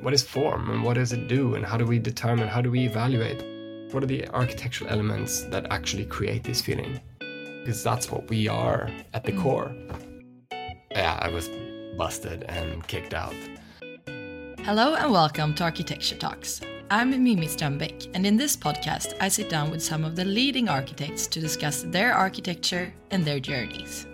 what is form and what does it do and how do we determine, how do we evaluate? What are the architectural elements that actually create this feeling? Because that's what we are at the mm. core. Yeah, I was busted and kicked out. Hello and welcome to Architecture Talks. I'm Mimi Strömbäck, and in this podcast, I sit down with some of the leading architects to discuss their architecture and their journeys.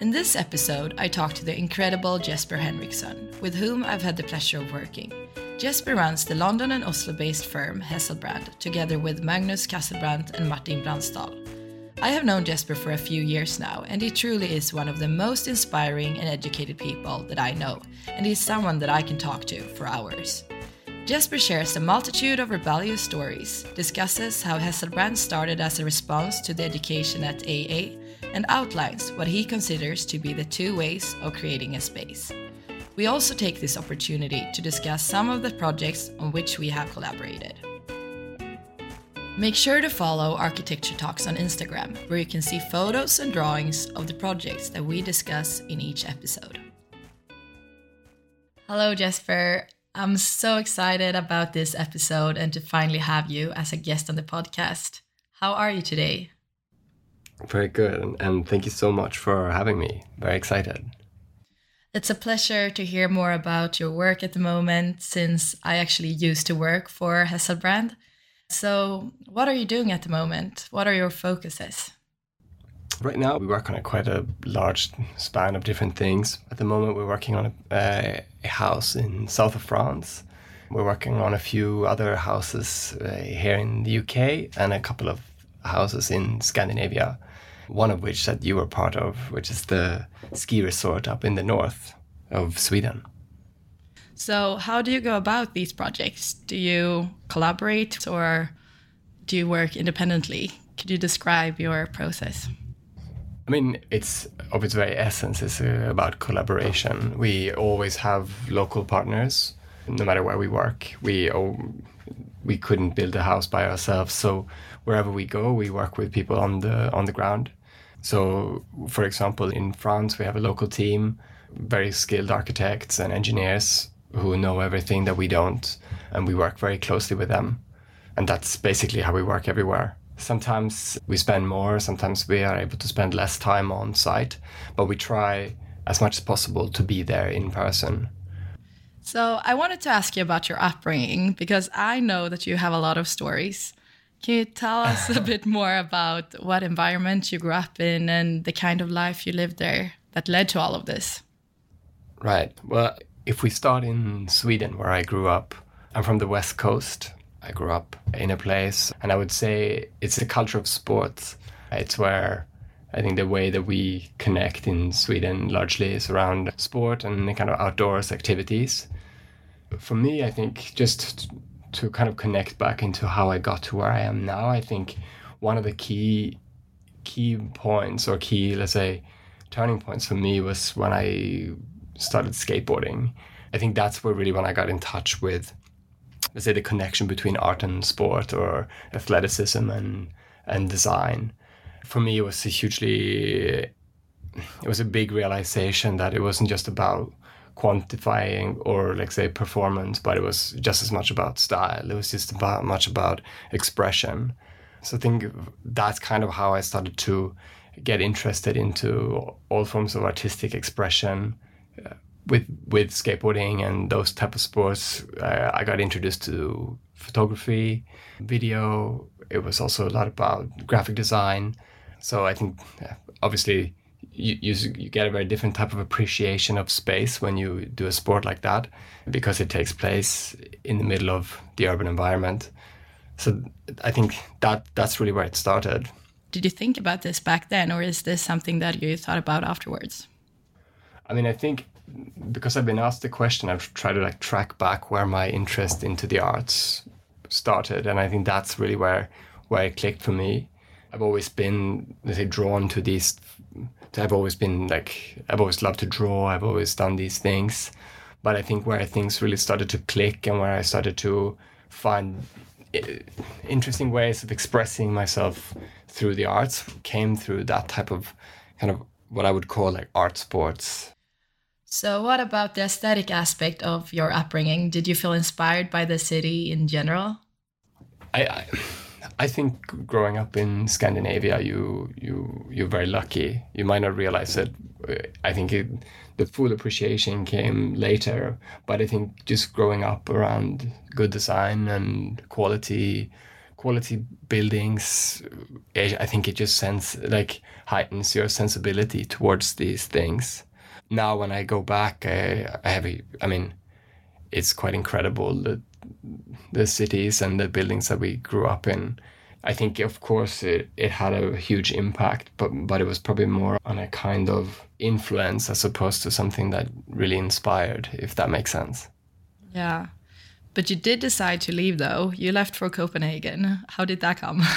In this episode, I talk to the incredible Jesper Henriksson, with whom I've had the pleasure of working. Jesper runs the London and Oslo based firm Hesselbrand, together with Magnus Casselbrandt and Martin Brandsdal. I have known Jesper for a few years now, and he truly is one of the most inspiring and educated people that I know, and he's someone that I can talk to for hours. Jesper shares a multitude of rebellious stories, discusses how Hesselbrand started as a response to the education at AA, and outlines what he considers to be the two ways of creating a space. We also take this opportunity to discuss some of the projects on which we have collaborated. Make sure to follow Architecture Talks on Instagram, where you can see photos and drawings of the projects that we discuss in each episode. Hello, Jesper. I'm so excited about this episode and to finally have you as a guest on the podcast. How are you today? Very good. And thank you so much for having me. Very excited. It's a pleasure to hear more about your work at the moment since I actually used to work for Hesselbrand. So, what are you doing at the moment? What are your focuses? Right now, we work on a quite a large span of different things. At the moment, we're working on a, a house in south of France. We're working on a few other houses uh, here in the UK and a couple of houses in Scandinavia one of which that you were part of, which is the ski resort up in the north of Sweden. So, how do you go about these projects? Do you collaborate or do you work independently? Could you describe your process? I mean, it's of its very essence is uh, about collaboration. We always have local partners, no matter where we work. We oh, we couldn't build a house by ourselves, so wherever we go, we work with people on the on the ground. So, for example, in France, we have a local team, very skilled architects and engineers who know everything that we don't, and we work very closely with them. And that's basically how we work everywhere. Sometimes we spend more, sometimes we are able to spend less time on site, but we try as much as possible to be there in person. So, I wanted to ask you about your upbringing because I know that you have a lot of stories. Can you tell us a bit more about what environment you grew up in and the kind of life you lived there that led to all of this? Right. Well, if we start in Sweden, where I grew up, I'm from the West Coast. I grew up in a place, and I would say it's a culture of sports. It's where I think the way that we connect in Sweden largely is around sport and the kind of outdoors activities. For me, I think just to kind of connect back into how I got to where I am now, I think one of the key key points or key, let's say, turning points for me was when I started skateboarding. I think that's where really when I got in touch with, let's say, the connection between art and sport or athleticism and and design. For me, it was a hugely, it was a big realization that it wasn't just about quantifying or like say performance, but it was just as much about style. It was just about much about expression. So I think that's kind of how I started to get interested into all forms of artistic expression. Uh, with with skateboarding and those type of sports, uh, I got introduced to photography, video. It was also a lot about graphic design. So I think, obviously, you, you, you get a very different type of appreciation of space when you do a sport like that because it takes place in the middle of the urban environment. So I think that that's really where it started. Did you think about this back then, or is this something that you thought about afterwards? I mean, I think because I've been asked the question, I've tried to like track back where my interest into the arts started, and I think that's really where where it clicked for me. I've always been, let's say, drawn to these I've always been like I've always loved to draw. I've always done these things, but I think where things really started to click and where I started to find eh, interesting ways of expressing myself through the arts came through that type of kind of what I would call like art sports. So, what about the aesthetic aspect of your upbringing? Did you feel inspired by the city in general? I, I, I think growing up in Scandinavia, you you you're very lucky. You might not realize it. Uh, I think it, the full appreciation came later, but I think just growing up around good design and quality quality buildings uh, i think it just sends like heightens your sensibility towards these things now when I go back, I, I have a, I mean, it's quite incredible the the cities and the buildings that we grew up in. I think, of course, it, it had a huge impact, but but it was probably more on a kind of influence as opposed to something that really inspired, if that makes sense. Yeah, but you did decide to leave, though. You left for Copenhagen. How did that come?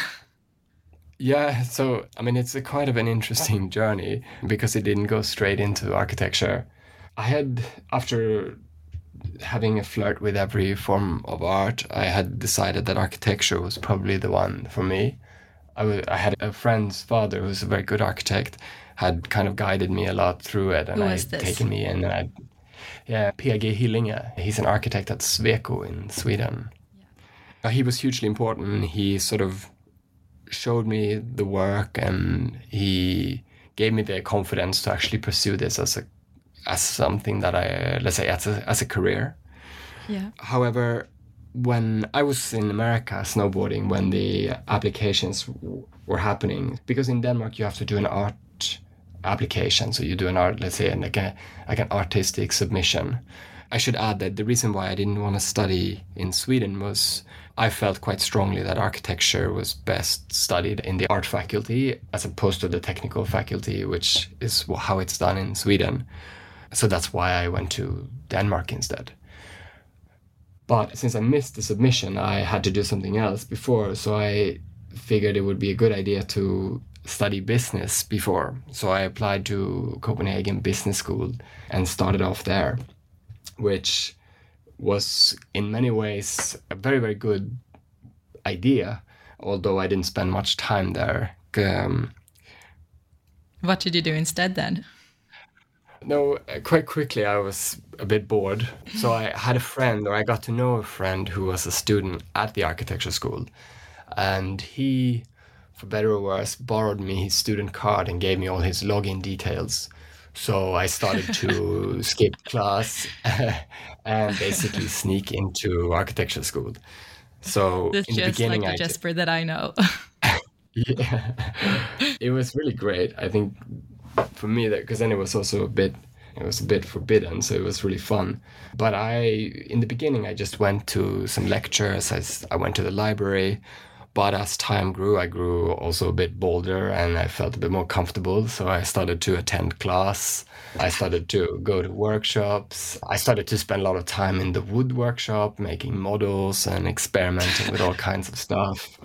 Yeah, so I mean, it's a kind of an interesting journey because it didn't go straight into architecture. I had, after having a flirt with every form of art, I had decided that architecture was probably the one for me. I, w- I had a friend's father who's a very good architect, had kind of guided me a lot through it, and I'd taken me in. And I, yeah, PG Hillinge. He's an architect at Sweco in Sweden. Yeah. He was hugely important. He sort of showed me the work and he gave me the confidence to actually pursue this as a as something that I let's say as a as a career. Yeah. However, when I was in America snowboarding, when the applications were happening, because in Denmark you have to do an art application, so you do an art, let's say, like a like an artistic submission. I should add that the reason why I didn't want to study in Sweden was I felt quite strongly that architecture was best studied in the art faculty as opposed to the technical faculty, which is how it's done in Sweden. So that's why I went to Denmark instead. But since I missed the submission, I had to do something else before. So I figured it would be a good idea to study business before. So I applied to Copenhagen Business School and started off there, which was in many ways a very very good idea, although I didn't spend much time there. Um, what did you do instead then? No, quite quickly I was a bit bored. So I had a friend, or I got to know a friend who was a student at the architecture school. And he, for better or worse, borrowed me his student card and gave me all his login details. So I started to skip class and basically sneak into architecture school. So this in the just beginning, like the I Jesper that I know. yeah, it was really great. I think for me that because then it was also a bit it was a bit forbidden so it was really fun but i in the beginning i just went to some lectures i, I went to the library but as time grew, I grew also a bit bolder and I felt a bit more comfortable. So I started to attend class. I started to go to workshops. I started to spend a lot of time in the wood workshop, making models and experimenting with all kinds of stuff.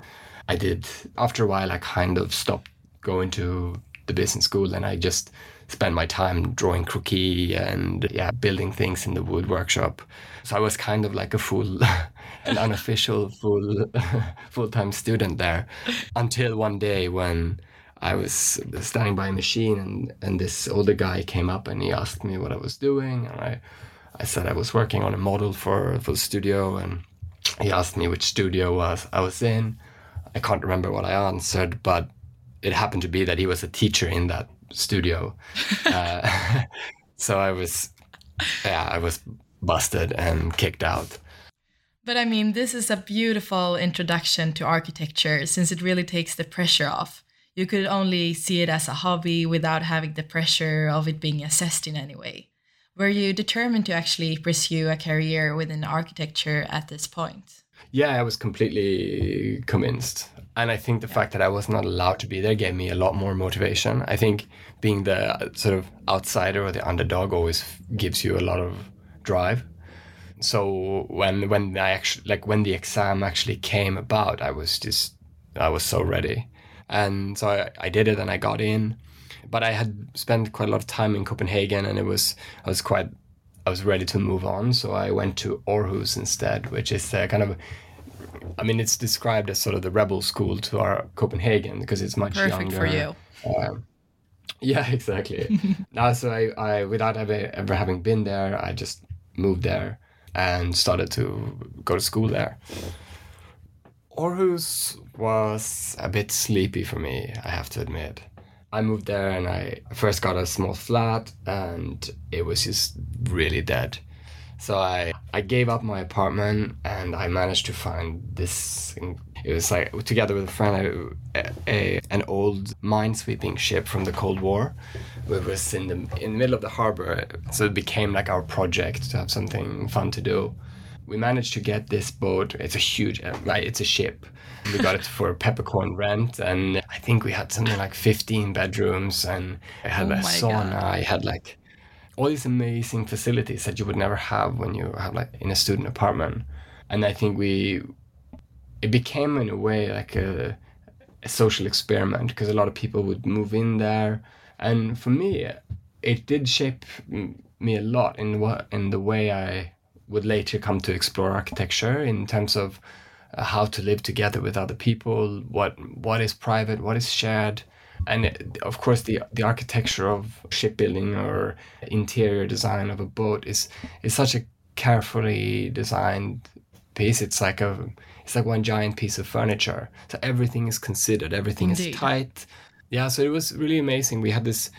I did, after a while, I kind of stopped going to the business school and I just spent my time drawing croquis and yeah, building things in the wood workshop. So I was kind of like a full, an unofficial full, full-time student there, until one day when I was standing by a machine and and this older guy came up and he asked me what I was doing and I, I said I was working on a model for for the studio and he asked me which studio was I was in. I can't remember what I answered, but it happened to be that he was a teacher in that studio. uh, so I was, yeah, I was busted and kicked out. But I mean, this is a beautiful introduction to architecture since it really takes the pressure off. You could only see it as a hobby without having the pressure of it being assessed in any way. Were you determined to actually pursue a career within architecture at this point? Yeah, I was completely convinced. And I think the fact that I was not allowed to be there gave me a lot more motivation. I think being the sort of outsider or the underdog always gives you a lot of drive. So when when I actually like when the exam actually came about, I was just I was so ready, and so I, I did it and I got in. But I had spent quite a lot of time in Copenhagen, and it was I was quite I was ready to move on. So I went to Aarhus instead, which is uh, kind of I mean, it's described as sort of the rebel school to our Copenhagen because it's much Perfect younger. for you. Uh, Yeah, exactly. now, so I, I without ever, ever having been there, I just moved there and started to go to school there. Aarhus was a bit sleepy for me, I have to admit. I moved there and I first got a small flat and it was just really dead. So I, I gave up my apartment and I managed to find this. It was like together with a friend, a, a an old minesweeping ship from the Cold War. It was in the in the middle of the harbor, so it became like our project to have something fun to do. We managed to get this boat. It's a huge, right? It's a ship. We got it for peppercorn rent, and I think we had something like 15 bedrooms, and I had Oh a sauna. God. I had like all these amazing facilities that you would never have when you have like in a student apartment. And i think we it became in a way like a, a social experiment because a lot of people would move in there. And for me it did shape me a lot in what in the way i would later come to explore architecture in terms of uh, how to live together with other people what what is private what is shared and of course the the architecture of shipbuilding or interior design of a boat is is such a carefully designed piece. It's like a it's like one giant piece of furniture. So everything is considered everything Indeed. is tight. Yeah so it was really amazing. We had this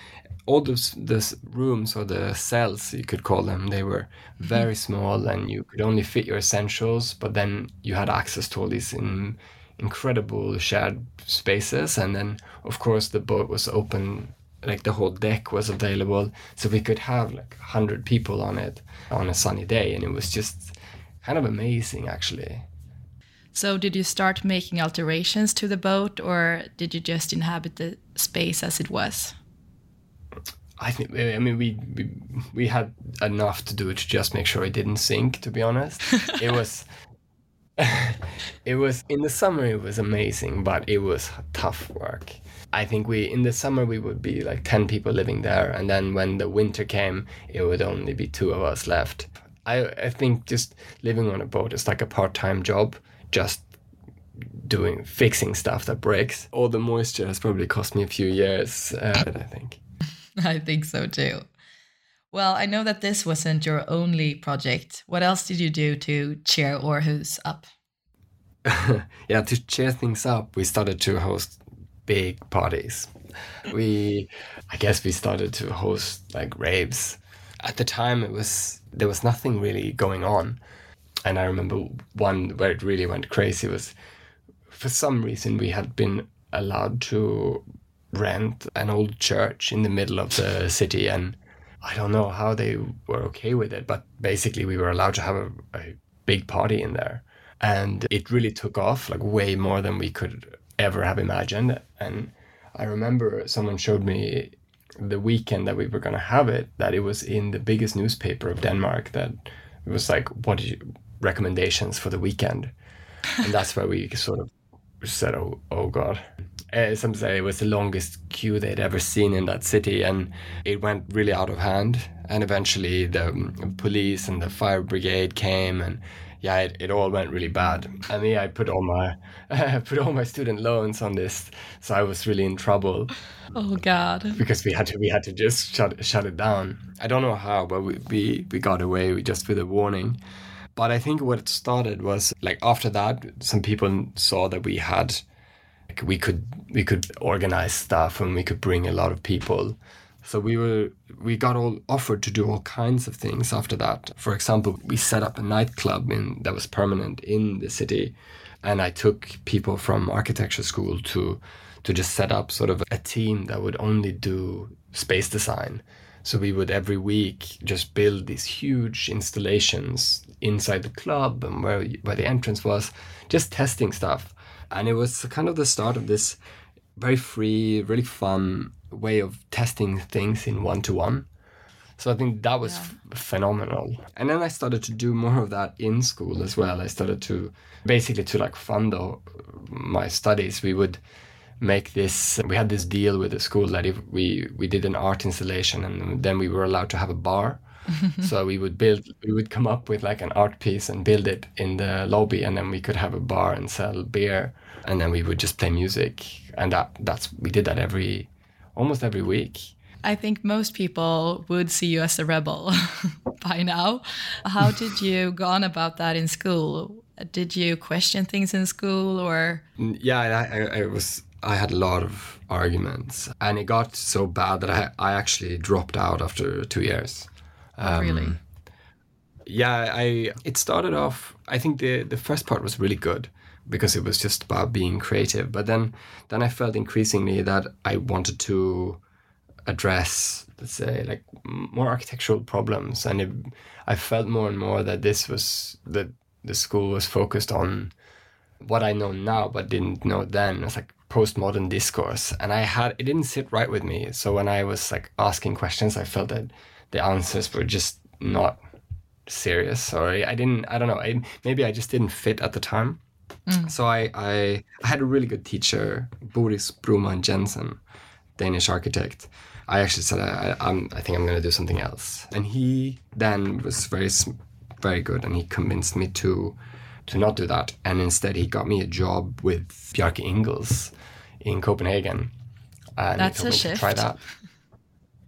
all those those rooms or the cells you could call them they were very mm-hmm. small and you could only fit your essentials but then you had access to all these in, incredible shared spaces and then of course the boat was open like the whole deck was available so we could have like 100 people on it on a sunny day and it was just kind of amazing actually So, did you start making alterations to the boat, or did you just inhabit the space as it was? I think I mean we, we we had enough to do to just make sure it didn't sink. To be honest, it was it was in the summer it was amazing, but it was tough work. I think we in the summer we would be like ten people living there, and then when the winter came, it would only be two of us left. I I think just living on a boat is like a part time job, just doing fixing stuff that breaks. All the moisture has probably cost me a few years. Uh, I think. I think so too. Well, I know that this wasn't your only project. What else did you do to cheer Aarhus up? yeah, to cheer things up, we started to host big parties. We, I guess, we started to host like raves. At the time, it was there was nothing really going on, and I remember one where it really went crazy was, for some reason, we had been allowed to rent an old church in the middle of the city, and I don't know how they were okay with it, but basically, we were allowed to have a, a big party in there. And it really took off like way more than we could ever have imagined. And i remember someone showed me the weekend that we were going to have it that it was in the biggest newspaper of denmark that it was like what is your recommendations for the weekend? And that's where we sort of said oh, oh god uh, some say it was the longest queue they'd ever seen in that city and it went really out of hand and eventually the um, police and the fire brigade came and yeah, it, it all went really bad. And me, I put all my put all my student loans on this, so I was really in trouble Oh God. because we had to we had to just shut shut it down. I don't know how, but we we, we got away just with a warning. But I think what it started was like after that, some people saw that we had like we could we could organize stuff and we could bring a lot of people. So we were we got all offered to do all kinds of things after that. For example, we set up a nightclub in that was permanent in the city, and I took people from architecture school to to just set up sort of a team that would only do space design. So we would every week just build these huge installations inside the club and where where the entrance was, just testing stuff. And it was kind of the start of this very free, really fun way of testing things in one to one. So I think that was f- phenomenal. And then I started to do more of that in school as well. I started to basically to like fund my studies. We would make this. We had this deal with the school that if we we did an art installation and then we were allowed to have a bar. so we would build. We would come up with like an art piece and build it in the lobby, and then we could have a bar and sell beer, and then we would just play music. And that that's we did that every almost every week. I think most people would see you as a rebel by now. How did you go on about that in school? Did you question things in school or? Yeah, I, I, I was. I had a lot of arguments, and it got so bad that I, I actually dropped out after two years. Um, really? Yeah, I. It started off. I think the the first part was really good because it was just about being creative. But then, then I felt increasingly that I wanted to address, let's say, like more architectural problems, and it, I felt more and more that this was that the school was focused on what I know now but didn't know then. It's like postmodern discourse, and I had it didn't sit right with me. So when I was like asking questions, I felt that the answers were just not serious, or I didn't. I don't know. I, maybe I just didn't fit at the time. Mm. So I, I I had a really good teacher, Boris Brorman Jensen, Danish architect. I actually said I, I'm, I think I'm going to do something else, and he then was very very good, and he convinced me to to not do that, and instead he got me a job with Bjarke Ingels in Copenhagen. And That's a shift. Try that.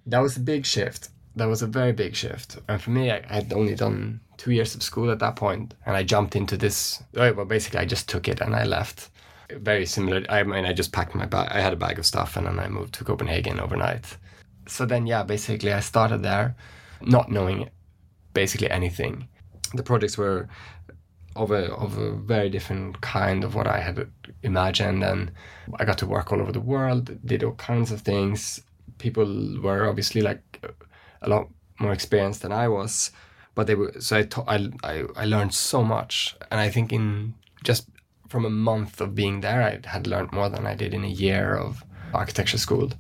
That was a big shift. That was a very big shift, and for me, I, had only done two years of school at that point, and I jumped into this. Oh, well, basically, I just took it and I left. Very similar. I mean, I just packed my bag. I had a bag of stuff, and then I moved to Copenhagen overnight. So then, yeah, basically, I started there, not knowing basically anything. The projects were of a of a very different kind of what I had imagined, and I got to work all over the world, did all kinds of things. People were obviously like a lot more experienced than I was, but they were so I, ta- I, I I learned so much, and I think in just from a month of being there, I had learned more than I did in a year of architecture school.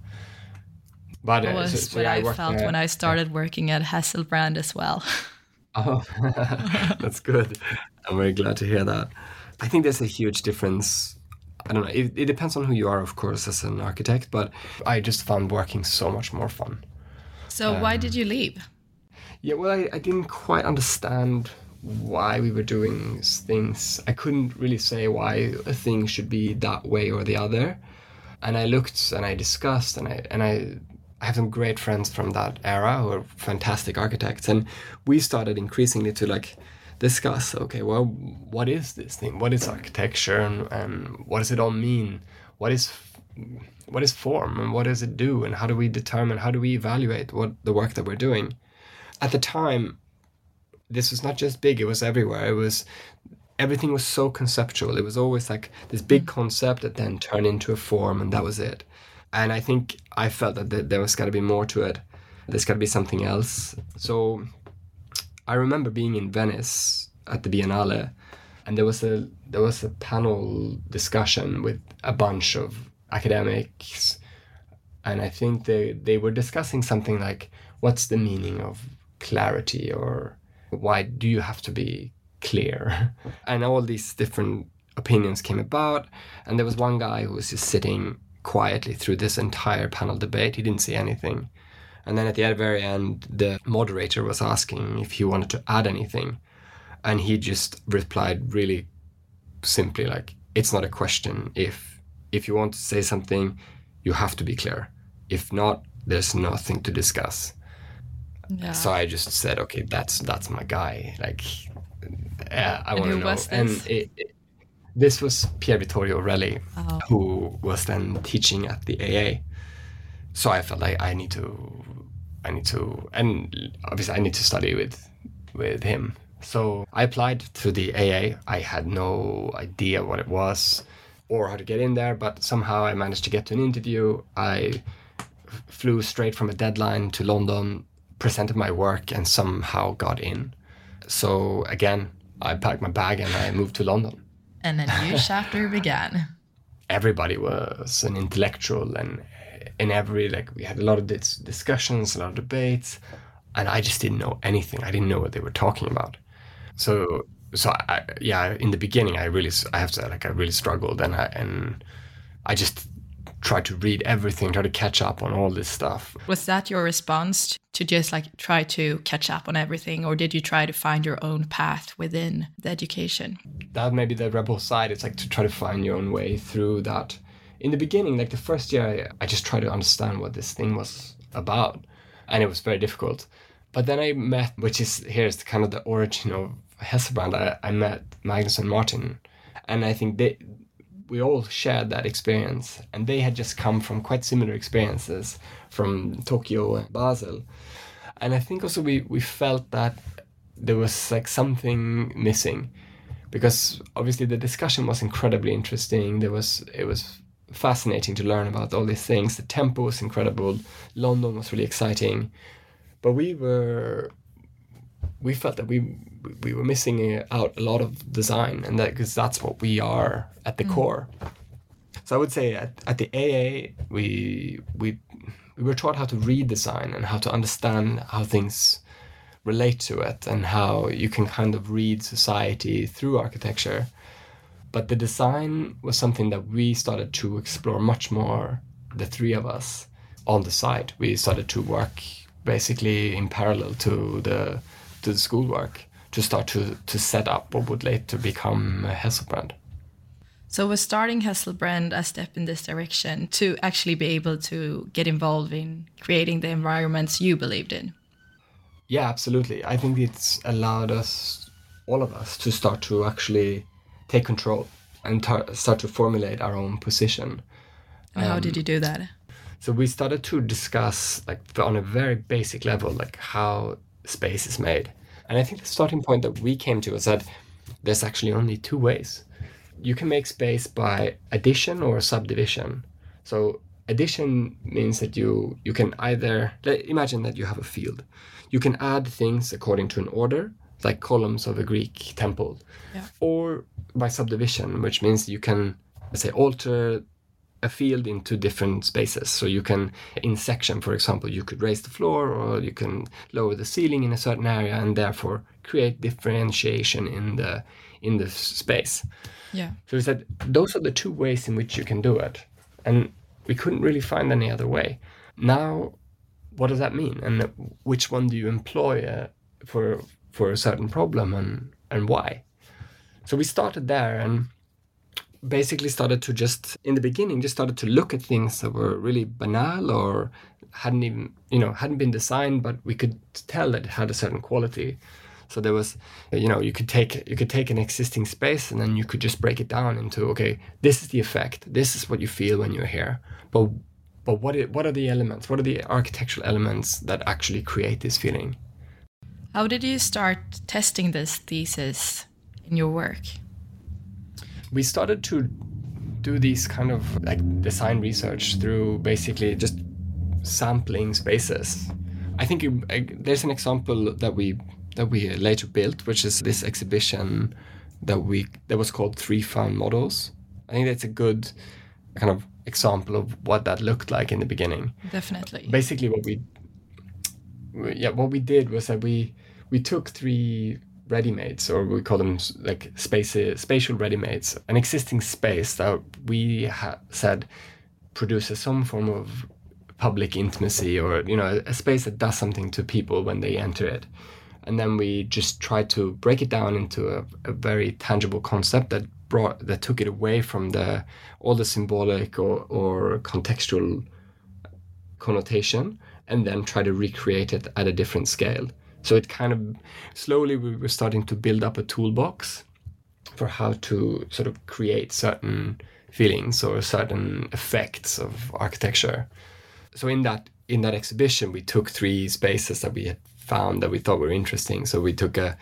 But uh, was so, so what yeah, I, I felt when I started working at Hesselbrand as well. Oh, that's good. I'm very glad to hear that. I think there's a huge difference. I don't know. It, it depends on who you are, of course, as an architect. But I just found working so much more fun. So um, why did you leave? Yeah, well, I, I didn't quite understand why we were doing things. I couldn't really say why a thing should be that way or the other. And I looked and I discussed and I and I I have some great friends from that era who are fantastic architects, and we started increasingly to like discuss. Okay, well, what is this thing? What is architecture, and, and what does it all mean? What is what is form, and what does it do, and how do we determine? How do we evaluate what the work that we're doing? At the time, this was not just big; it was everywhere. It was everything was so conceptual. It was always like this big mm. concept that then turned into a form, and that was it. And I think I felt that there was got to be more to it. There's got to be something else. So I remember being in Venice at the Biennale, and there was a there was a panel discussion with a bunch of academics, and I think they they were discussing something like what's the meaning of clarity or why do you have to be clear and all these different opinions came about and there was one guy who was just sitting quietly through this entire panel debate. He didn't say anything. And then at the very end, the moderator was asking if he wanted to add anything. And he just replied really simply like, it's not a question. If if you want to say something, you have to be clear. If not, there's nothing to discuss. Yeah. So I just said, okay, that's that's my guy. Like, yeah, I want to know. And it, it, this was Pier Vittorio Aureli, oh. who was then teaching at the AA. So I felt like I need to, I need to, and obviously I need to study with, with him. So I applied to the AA. I had no idea what it was or how to get in there, but somehow I managed to get to an interview. I flew straight from a deadline to London, presented my work, and somehow got in. So again, I packed my bag and I moved to London and a new chapter began. Everybody was an intellectual, and in every like we had a lot of dis- discussions, a lot of debates, and I just didn't know anything. I didn't know what they were talking about. So so I, yeah, in the beginning, I really I have to like I really struggled, and I and I just tried to read everything, try to catch up on all this stuff. Was that your response to just like try to catch up on everything, or did you try to find your own path within the education? That may be the rebel side. It's like to try to find your own way through that in the beginning, like the first year, I, I just tried to understand what this thing was about, and it was very difficult. But then I met, which is here's kind of the origin of Hesselbrand. I, I met Magnus and Martin, and I think they we all shared that experience, and they had just come from quite similar experiences from Tokyo and Basel, and I think also we we felt that there was like something missing because obviously the discussion was incredibly interesting. There was it was fascinating to learn about all these things. The tempo was incredible. London was really exciting. But we were we felt that we we were missing out a lot of design and that because that's what we are at the mm. core so i would say at, at the aa we we we were taught how to read design and how to understand how things relate to it and how you can kind of read society through architecture. But the design was something that we started to explore much more, the three of us, on the side. We started to work basically in parallel to the to the schoolwork to start to, to set up what would later become Hesselbrand. So was starting Hesselbrand a step in this direction to actually be able to get involved in creating the environments you believed in? Yeah, absolutely. I think it's allowed us, all of us, to start to actually take control and tar- start to formulate our own position. And um, how did you do that? So we started to discuss, like, on a very basic level, like how space is made. And I think the starting point that we came to was that there's actually only two ways. You can make space by addition or subdivision. So addition means that you you can either imagine that you have a field you can add things according to an order, like columns of a Greek temple, yeah. or by subdivision, which means you can, let's say, alter a field into different spaces. So you can, in section, for example, you could raise the floor or you can lower the ceiling in a certain area and therefore create differentiation in the in the space. Yeah. So we said those are the two ways in which you can do it, and we couldn't really find any other way. Now what does that mean and which one do you employ uh, for for a certain problem and and why so we started there and basically started to just in the beginning just started to look at things that were really banal or hadn't even you know hadn't been designed but we could tell that it had a certain quality so there was you know you could take you could take an existing space and then you could just break it down into okay this is the effect this is what you feel when you're here but but what, it, what are the elements? What are the architectural elements that actually create this feeling? How did you start testing this thesis in your work? We started to do these kind of like design research through basically just sampling spaces. I think it, there's an example that we that we later built, which is this exhibition that we that was called Three Found Models. I think that's a good kind of example of what that looked like in the beginning. Definitely. Basically, what we yeah what we did was that we we took three ready-mades or we call them like space spatial ready-mades. An existing space that we ha- said produces some form of public intimacy or you know a space that does something to people when they enter it. And then we just tried to break it down into a, a very tangible concept that brought that took it away from the all the symbolic or, or contextual connotation and then try to recreate it at a different scale so it kind of slowly we were starting to build up a toolbox for how to sort of create certain feelings or certain effects of architecture so in that in that exhibition we took three spaces that we had found that we thought were interesting so we took a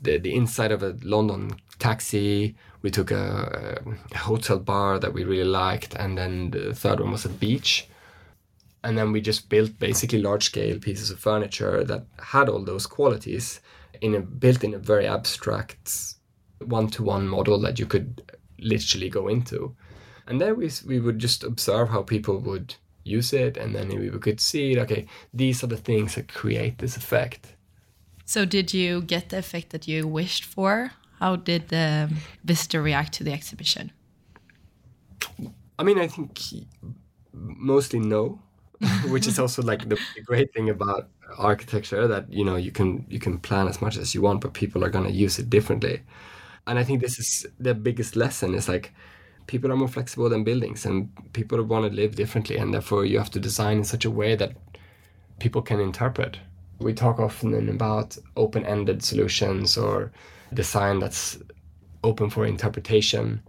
the, the inside of a london taxi we took a, a, hotel bar that we really liked, and then the third one was a beach. And then we just built basically large scale pieces of furniture that had all those qualities in a built in a very abstract one to one model that you could literally go into. And then we, we would just observe how people would use it, and then we could see, okay, these are the things that create this effect. So, did you get the effect that you wished for? How did the visitor react to the exhibition? I mean, I think mostly no, which is also like the, the, great thing about architecture that you know you can you can plan as much as you want, but people are gonna use it differently. And I think this is the biggest lesson is like people are more flexible than buildings and people want to live differently and therefore you have to design in such a way that people can interpret we talk often about open-ended solutions or design that's open for interpretation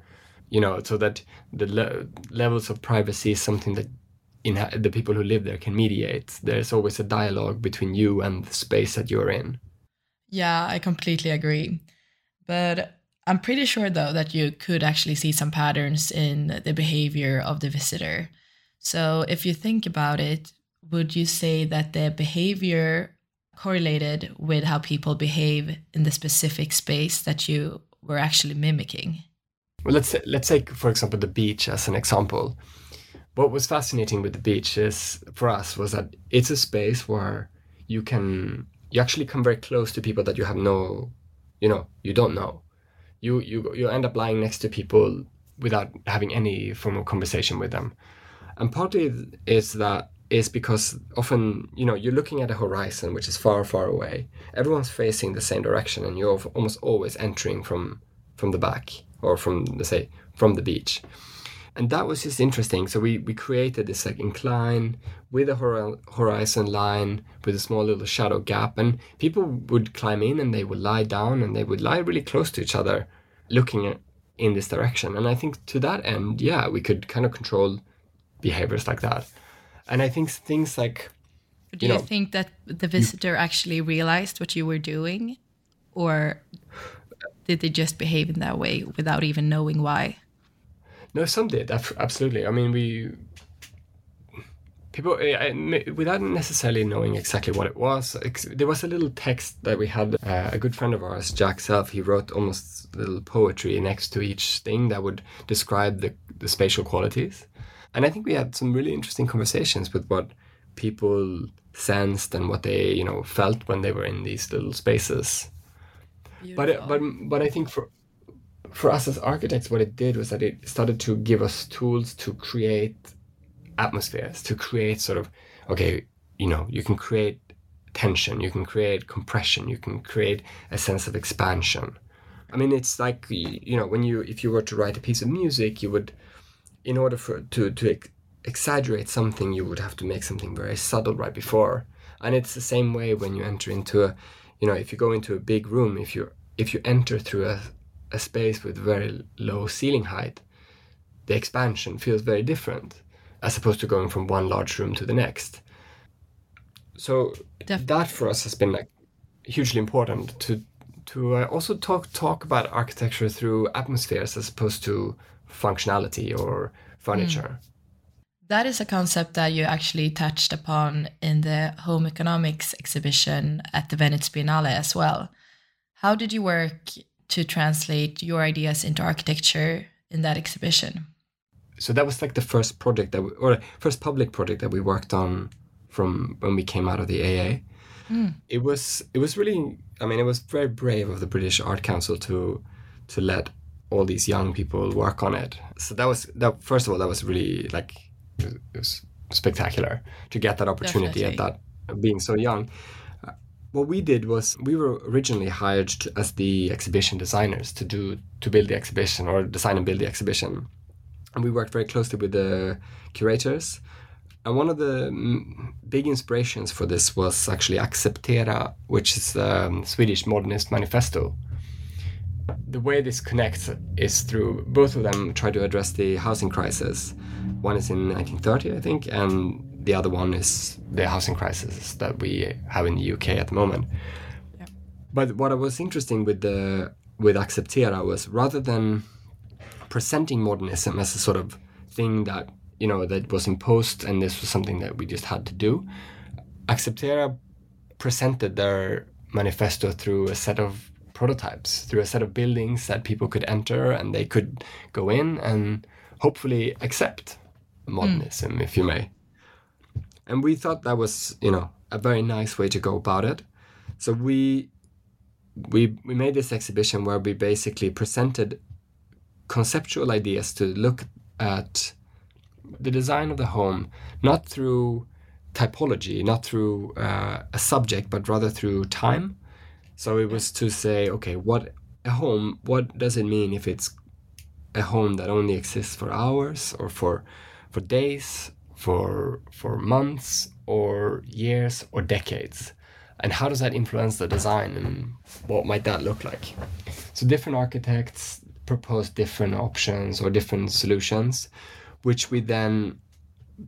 you know so that the le- levels of privacy is something that in the people who live there can mediate there's always a dialogue between you and the space that you're in yeah i completely agree but I'm pretty sure, though, that you could actually see some patterns in the behavior of the visitor. So, if you think about it, would you say that the behavior correlated with how people behave in the specific space that you were actually mimicking? Well, let's say, let's take, for example, the beach as an example. What was fascinating with the beach is, for us, was that it's a space where you can you actually come very close to people that you have no, you know, you don't know you you you end up lying next to people without having any formal conversation with them. And partly is that is because often you know you're looking at a horizon which is far far away. Everyone's facing the same direction, and you're almost always entering from from the back or from let's say from the beach. And that was just interesting. So we, we created this like incline with a horizon line with a small little shadow gap, and people would climb in and they would lie down and they would lie really close to each other, looking at, in this direction. And I think to that end, yeah, we could kind of control behaviors like that. And I think things like do you, you know, think that the visitor actually realized what you were doing, or did they just behave in that way without even knowing why? No, some did. Absolutely. I mean, we people without necessarily knowing exactly what it was. There was a little text that we had. Uh, a good friend of ours, Jack Self, he wrote almost little poetry next to each thing that would describe the, the spatial qualities. And I think we had some really interesting conversations with what people sensed and what they you know felt when they were in these little spaces. Beautiful. But but but I think for for us as architects, what it did was that it started to give us tools to create atmospheres, to create sort of, okay, you know, you can create tension, you can create compression, you can create a sense of expansion. I mean, it's like, you know, when you, if you were to write a piece of music, you would, in order for, to, to ex- exaggerate something, you would have to make something very subtle right before. And it's the same way when you enter into a, you know, if you go into a big room, if you if you enter through a, a space with very low ceiling height, the expansion feels very different as opposed to going from one large room to the next. So that for us has been like hugely important to to uh, also talk talk about architecture through atmospheres as opposed to functionality or furniture. Mm. That is a concept that you actually touched upon in the home economics exhibition at the Venice Biennale as well. How did you work to translate your ideas into architecture in that exhibition? So that was like the first project that we, or first public project that we worked on from when we came out of the AA. Mm. It was it was really I mean it was very brave of the British Art Council to to let all these young people work on it. So that was that first of all that was really like it was spectacular to get that opportunity Definitely. at that being so young what we did was we were originally hired as the exhibition designers to do to build the exhibition or design and build the exhibition and we worked very closely with the curators and one of the big inspirations for this was actually Acceptera, which is a um, Swedish modernist manifesto. The way this connects is through both of them try to address the housing crisis. One is in 1930, I think, and the other one is the housing crisis that we have in the UK at the moment. Yeah. But what I was interesting with the with Acceptera was rather than presenting modernism as a sort of thing that you know that was imposed and this was something that we just had to do, Acceptera presented their manifesto through a set of prototypes, through a set of buildings that people could enter and they could go in and hopefully accept modernism, mm. if you may. And we thought that was, you know, a very nice way to go about it. So we we we made this exhibition where we basically presented conceptual ideas to look at the design of the home not through typology, not through uh, a subject, but rather through time. So it was to say, okay, what a home, what does it mean if it's a home that only exists for hours or for for days, for for months or years or decades? And how does that influence the design and what might that look like? So different architects propose different options or different solutions, which we then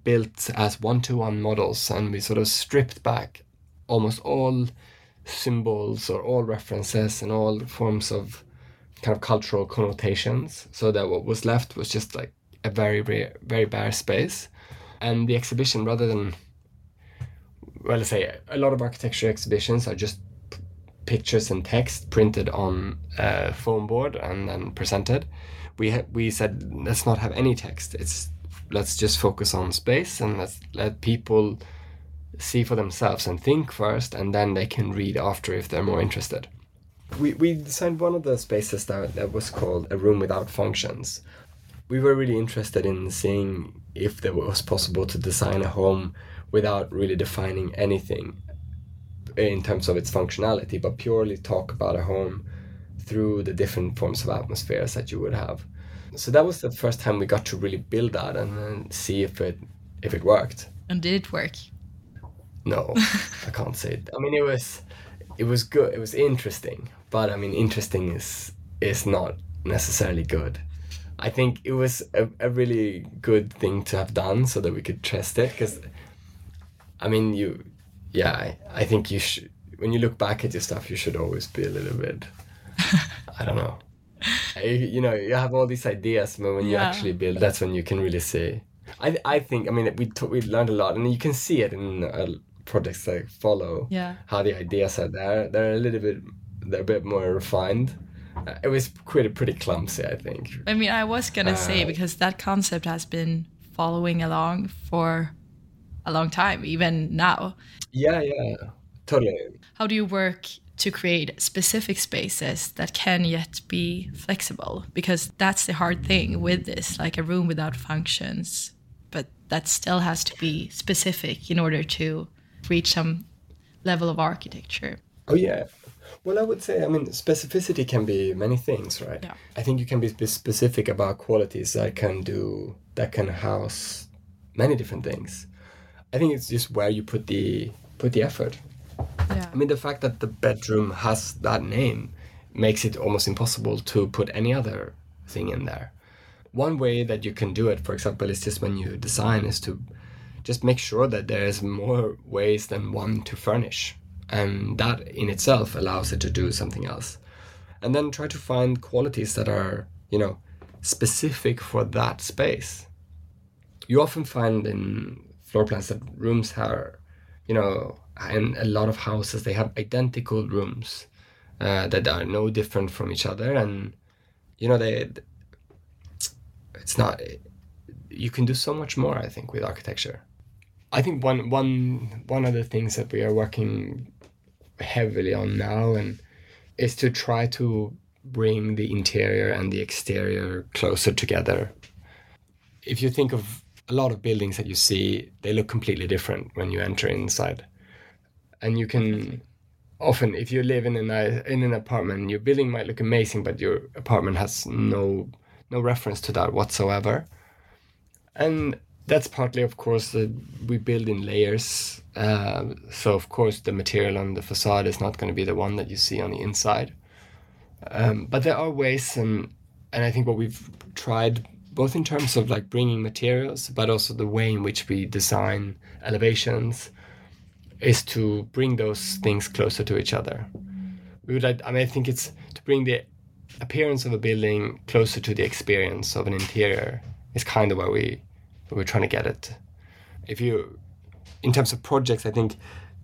built as one-to-one models and we sort of stripped back almost all symbols or all references and all forms of kind of cultural connotations so that what was left was just like a very very, very bare space and the exhibition rather than well let's say a lot of architecture exhibitions are just p- pictures and text printed on a foam board and then presented. We ha- we said let's not have any text. It's let's just focus on space and let's let people see for themselves and think first and then they can read after if they're more interested. We, we designed one of the spaces that, that was called a room without functions. We were really interested in seeing if there was possible to design a home without really defining anything in terms of its functionality but purely talk about a home through the different forms of atmospheres that you would have. So that was the first time we got to really build that and then see if it if it worked. And did it work? no i can't say. It i mean it was it was good it was interesting but i mean interesting is is not necessarily good i think it was a, a really good thing to have done so that we could test it because i mean you yeah I, I think you should when you look back at your stuff you should always be a little bit i don't know. You, know you have all these ideas but when you actually build that's when you can really see. I i think i mean we t- we learned a lot and you can see it in uh, projects that follow Yeah. how the ideas are there. They're a little bit they're a bit more refined it was pretty pretty clumsy i think I mean, I was gonna say Uh, because that concept has been following along for a long time, even now. yeah yeah totally How do you work to create specific spaces that can yet be flexible? Because that's the hard thing with this, like a room without functions, but that still has to be specific in order to reach some level of architecture. Oh yeah. Well, I would say, I mean, specificity can be many things, right? Yeah. I think you can be specific about qualities that can do that can house many different things. I think it's just where you put the put the effort. Yeah. I mean, the fact that the bedroom has that name makes it almost impossible to put any other thing in there. One way that you can do it, for example, is just when you design, is to just make sure that there's more ways than one to furnish. And that in itself allows it to do something else. And then try to find qualities that are, you know, specific for that space. You often find in floor plans that rooms are, you know, in a lot of houses they have identical rooms uh, that are no different from each other, and you know they. It's not. You can do so much more, I think, with architecture. I think one one one of the things that we are working heavily on now and is to try to bring the interior and the exterior closer together. If you think of a lot of buildings that you see, they look completely different when you enter inside. And you can often if you live in an in an apartment, your building might look amazing, but your apartment has no no reference to that whatsoever. And that's partly, of course, that we build in layers. Uh, so, of course, the material on the facade is not going to be the one that you see on the inside. Um, but there are ways, and and I think what we've tried, both in terms of like bringing materials, but also the way in which we design elevations, is to bring those things closer to each other. We would, like, I mean, I think it's to bring the appearance of a building closer to the experience of an interior is kind of where we where we're trying to get it. If you, in terms of projects, I think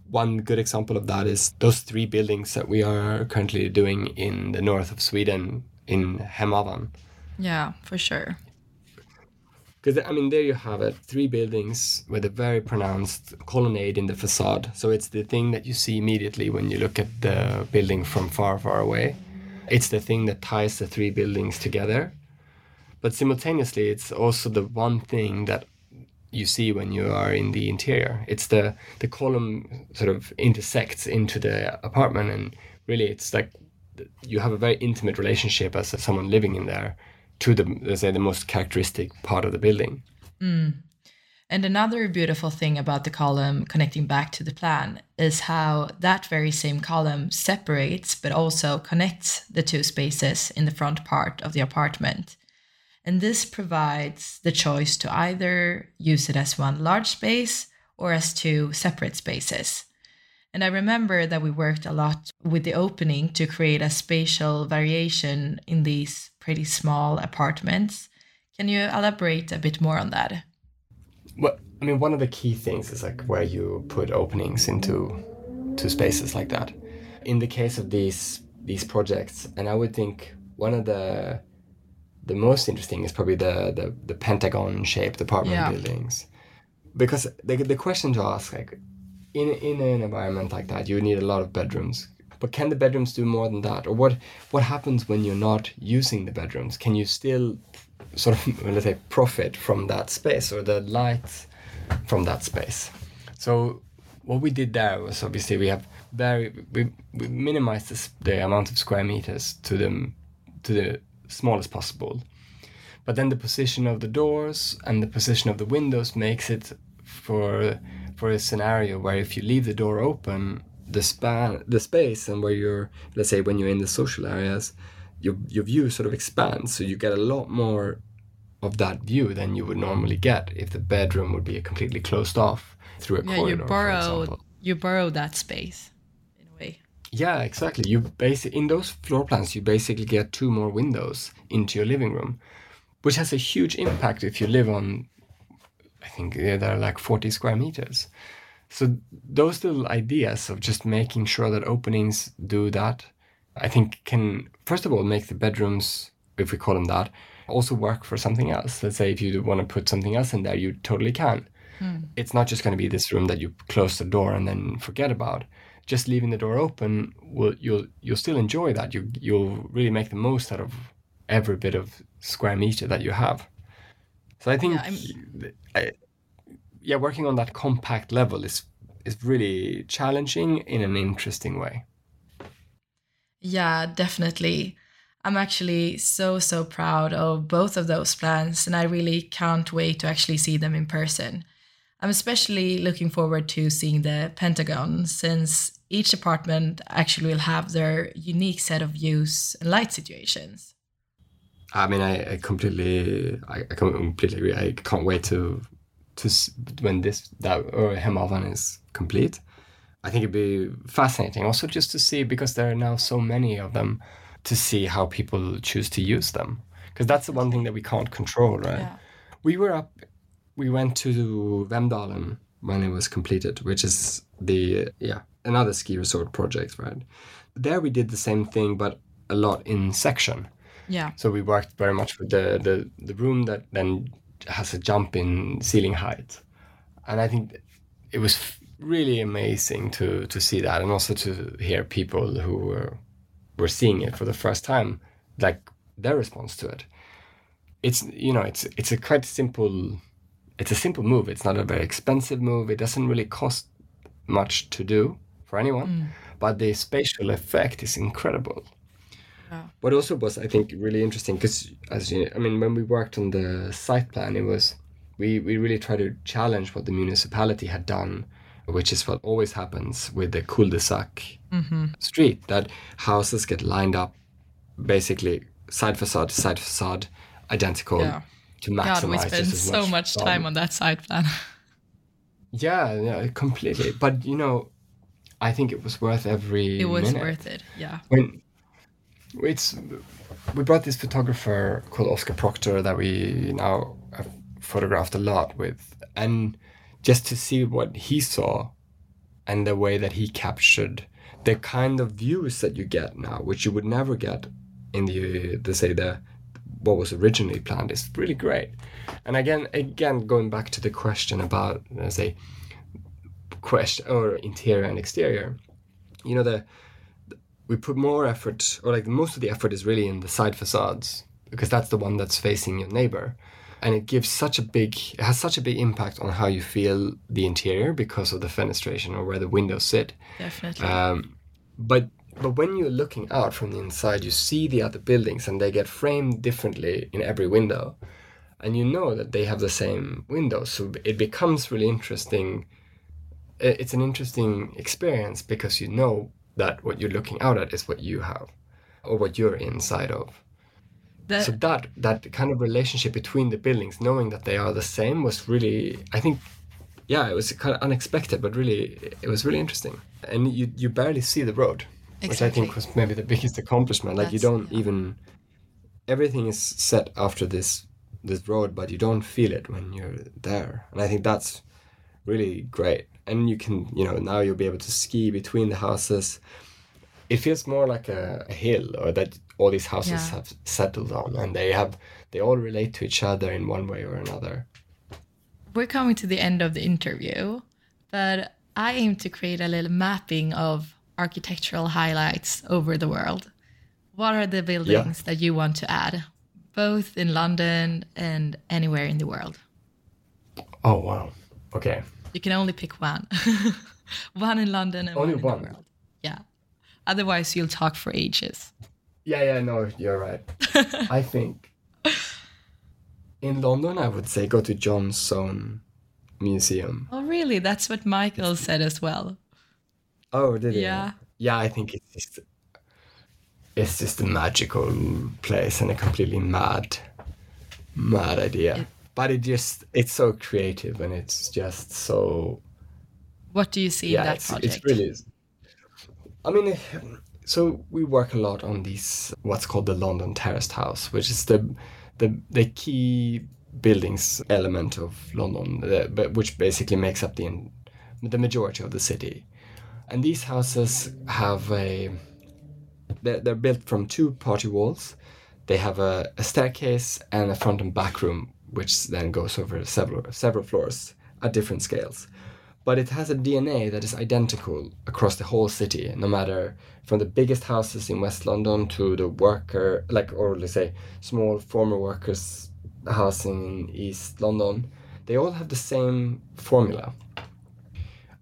one good example of that is those three buildings that we are currently doing in the north of Sweden in Hemavan. Yeah, for sure. Because I mean, there you have it, three buildings with a very pronounced colonnade in the facade. So it's the thing that you see immediately when you look at the building from far, far away. It's the thing that ties the three buildings together. But simultaneously, it's also the one thing that you see when you are in the interior. It's the the column sort of intersects into the apartment, and really, it's like you have a very intimate relationship as someone living in there to the let's say the most characteristic part of the building. Mm. And another beautiful thing about the column connecting back to the plan is how that very same column separates but also connects the two spaces in the front part of the apartment. And this provides the choice to either use it as one large space or as two separate spaces. And I remember that we worked a lot with the opening to create a spatial variation in these pretty small apartments. Can you elaborate a bit more on that? Well, I mean, one of the key things is like where you put openings into to spaces like that. In the case of these these projects, and I would think one of the the most interesting is probably the the, the pentagon shaped apartment Yeah. buildings, because the the question to ask like in in an environment like that, you need a lot of bedrooms. But can the bedrooms do more than that, or what what happens when you're not using the bedrooms? Can you still sort of let's say profit from that space or the light from that space. So what we did there was obviously we have very we, we minimized this, the amount of square meters to the to the smallest possible. But then the position of the doors and the position of the windows makes it for for a scenario where if you leave the door open, the span the space and where you're let's say when you're in the social areas, your your view sort of expands. So you get a lot more of that view than you would normally get if the bedroom would be completely closed off through a Yeah, corridor. you borrow you borrow that space in a way. Yeah, exactly. You basic in those floor plans, you basically get two more windows into your living room, which has a huge impact if you live on. I think yeah, they're like forty square meters. So those little ideas of just making sure that openings do that, I think can first of all make the bedrooms, if we call them that, also work for something else. Let's say if you want to put something else in there, you totally can. Hmm. It's not just going to be this room that you close the door and then forget about. Just leaving the door open, will you'll you'll still enjoy that. You you'll really make the most out of every bit of square meter that you have. So I think, Yeah, I, yeah, working on that compact level is is really challenging in an interesting way. Yeah, definitely. I'm actually so so proud of both of those plans and I really can't wait to actually see them in person. I'm especially looking forward to seeing the Pentagon since each apartment actually will have their unique set of views and light situations. I mean, I, I completely, I, I completely agree. I can't wait to, to when this that uh, or Hemavan is complete. I think it'd be fascinating, also just to see because there are now so many of them, to see how people choose to use them. Because that's the one thing that we can't control, right? Yeah. We were up, we went to Vemdalen when it was completed, which is the yeah another ski resort project, right? There we did the same thing, but a lot in section. Yeah. So we worked very much with the, the, the room that then has a jump in ceiling height. And I think it was really amazing to, to see that and also to hear people who were, were seeing it for the first time, like their response to it. It's, you know, it's, it's a quite simple, it's a simple move. It's not a very expensive move. It doesn't really cost much to do for anyone, mm. but the spatial effect is incredible. What also was, I think, really interesting because, as you, I mean, when we worked on the site plan, it was we we really tried to challenge what the municipality had done, which is what always happens with the cul-de-sac mm-hmm. street. That houses get lined up, basically side facade to side facade, identical, Yeah. to God, maximize we just spent as so much time on that site plan. Yeah, yeah, completely. But you know, I think it was worth every. it was minute. worth it. Yeah. when it's we brought this photographer called Oskar Proctor that we now have photographed a lot with, and just to see what he saw and the way that he captured the kind of views that you get now, which you would never get in the the say the what was originally planned is really great. And again, again, going back to the question about let's say question or interior and exterior, you know the we put more effort, or like most of the effort is really in the side facades because that's the one that's facing your neighbor. And it gives such a big, it has such a big impact on how you feel the interior because of the fenestration or where the windows sit. Definitely. Um, but but when you're looking out from the inside, you see the other buildings and they get framed differently in every window. And you know that they have the same windows. So it becomes really interesting. Uh, it's an interesting experience because you know that what you're looking out at is what you have or what you're inside of. That, so that that kind of relationship between the buildings, knowing that they are the same, was really, I think, yeah, it was kind of unexpected, but really, it was really interesting. And you you barely see the road exactly. which I think was maybe the biggest accomplishment. Like That's, you don't yeah. even everything is set after this this road, but you don't feel it when you're there, and I think that's really great. And you can, you know, now you'll be able to ski between the houses. It feels more like a, a hill, or that all these houses yeah. have settled on, and they have they all relate to each other in one way or another. We're coming to the end of the interview, but I aim to create a little mapping of architectural highlights over the world. What are the buildings yeah. that you want to add, both in London and anywhere in the world? Oh wow! Okay. You can only pick one. one in London and only one in the world. Yeah. Otherwise, you'll talk for ages. Yeah, yeah, no, you're right. I think in London, I would say go to John Soane Museum. Oh, really? That's what Michael said as well. Oh, did it? Yeah. Yeah, I think it's just it's just a magical place and a completely mad, mad idea. It, but it just it's so creative and it's just so. What do you see yeah, in that it's, project? It's really. I mean, so we work a lot on these what's called the London Terraced House, which is the the the key buildings element of London, uh, which basically makes up the the majority of the city. And these houses have a they're, they're built from two party walls. They have a, a staircase and a front and back room, which then goes over several several floors at different scales. But it has a DNA that is identical across the whole city, no matter from the biggest houses in West London to the worker, like or let's say small former workers' housing in East London. They all have the same formula,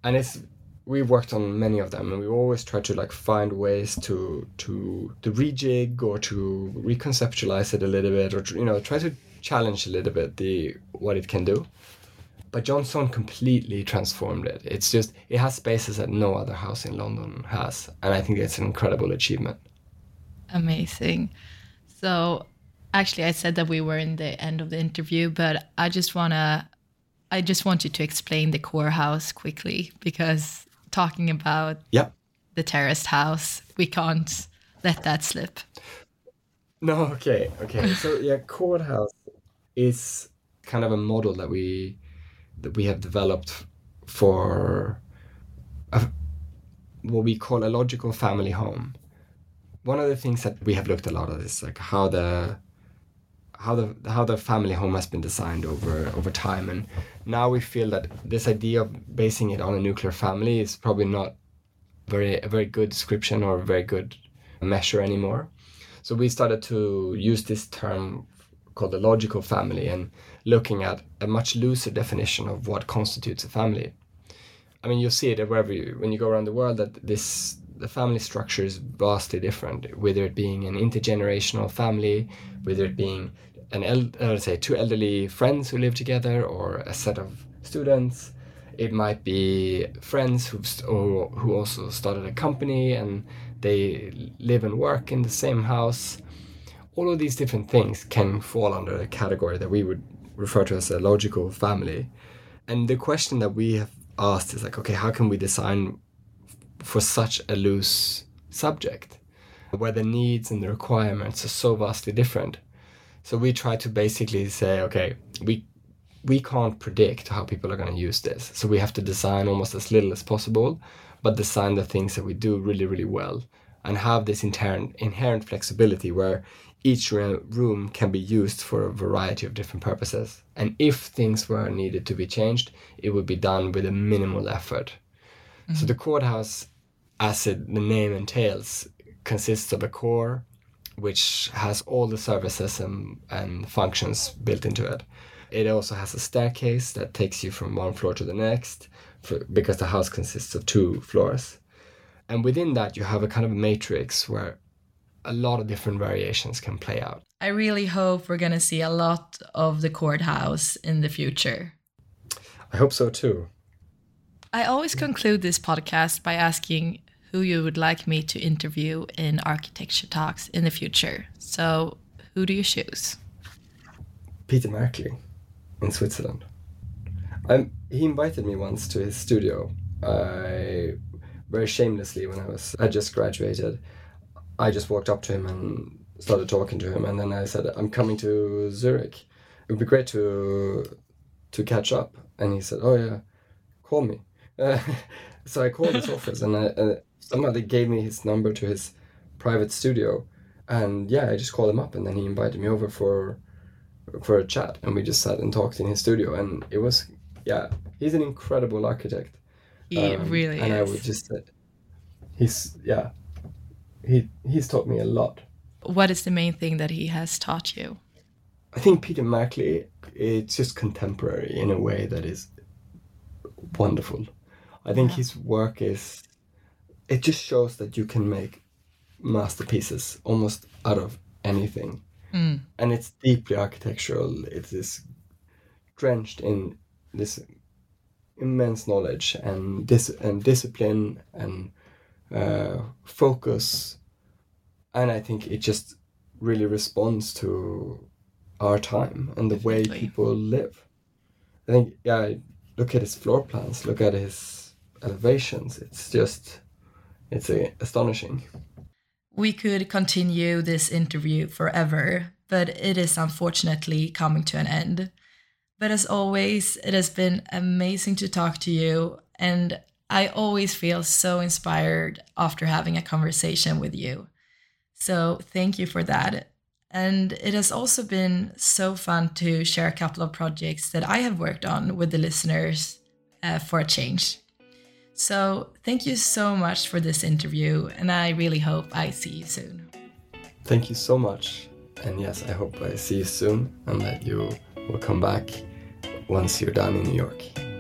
and it's we've worked on many of them and we always try to like find ways to to to rejig or to reconceptualize it a little bit or to, you know try to challenge a little bit the what it can do but John Soane completely transformed it it's just it has spaces that no other house in london has and i think it's an incredible achievement amazing so actually i said that we were in the end of the interview but i just want to I just want you to explain the core house quickly because talking about yeah. the terraced house. We can't let that slip. No, okay, okay. so yeah, Core House is kind of a model that we that we have developed for a, what we call a logical family home. One of the things that we have looked a lot at is like how the how the how the family home has been designed over over time and now we feel that this idea of basing it on a nuclear family is probably not very a very good description or a very good measure anymore so we started to use this term called the logical family and looking at a much looser definition of what constitutes a family i mean you'll see it wherever you when you go around the world that this the family structure is vastly different, whether it being an intergenerational family, whether it being an el- uh, say two elderly friends who live together, or a set of students. It might be friends who who also started a company and they live and work in the same house. All of these different things can fall under a category that we would refer to as a logical family. And the question that we have asked is like, okay, how can we design for such a loose subject where the needs and the requirements are so vastly different. So we try to basically say, okay, we we can't predict how people are going to use this. So we have to design almost as little as possible, but design the things that we do really, really well and have this inherent inherent flexibility where each room can be used for a variety of different purposes. And if things were needed to be changed, it would be done with a minimal effort. Mm-hmm. So the Core House as it, the name entails, consists of a core which has all the services and, and functions built into it. It also has a staircase that takes you from one floor to the next for, because the house consists of two floors. And within that, you have a kind of matrix where a lot of different variations can play out. I really hope we're going to see a lot of the Core House in the future. I hope so too. I always conclude this podcast by asking who you would like me to interview in architecture talks in the future. So, who do you choose? Peter Märkli in Switzerland. I'm, he invited me once to his studio. I very shamelessly when I was I just graduated. I just walked up to him and started talking to him, and then I said, "I'm coming to Zurich. It would be great to to catch up." And he said, "Oh yeah, call me." Uh, so I called his office, and I, uh, somebody gave me his number to his private studio, and yeah, I just called him up, and then he invited me over for for a chat, and we just sat and talked in his studio, and it was yeah, he's an incredible architect. He um, really and is. I would just say, he's yeah, he he's taught me a lot. What is the main thing that he has taught you? I think Peter Märkli it's just contemporary in a way that is wonderful. I think yeah. his work is, it just shows that you can make masterpieces almost out of anything. Mm. And it's deeply architectural. It is drenched in this immense knowledge and dis- and discipline and uh, focus, and I think it just really responds to our time and the Definitely. way people live. I think yeah, look at his floor plans, look at his elevations. It's just it's a, astonishing. We could continue this interview forever, but it is unfortunately coming to an end. But as always, it has been amazing to talk to you. And I always feel so inspired after having a conversation with you. So thank you for that. And it has also been so fun to share a couple of projects that I have worked on with the listeners uh, for a change. So thank you so much for this interview, and I really hope I see you soon. Thank you so much. And yes, I hope I see you soon and that you will come back once you're done in New York.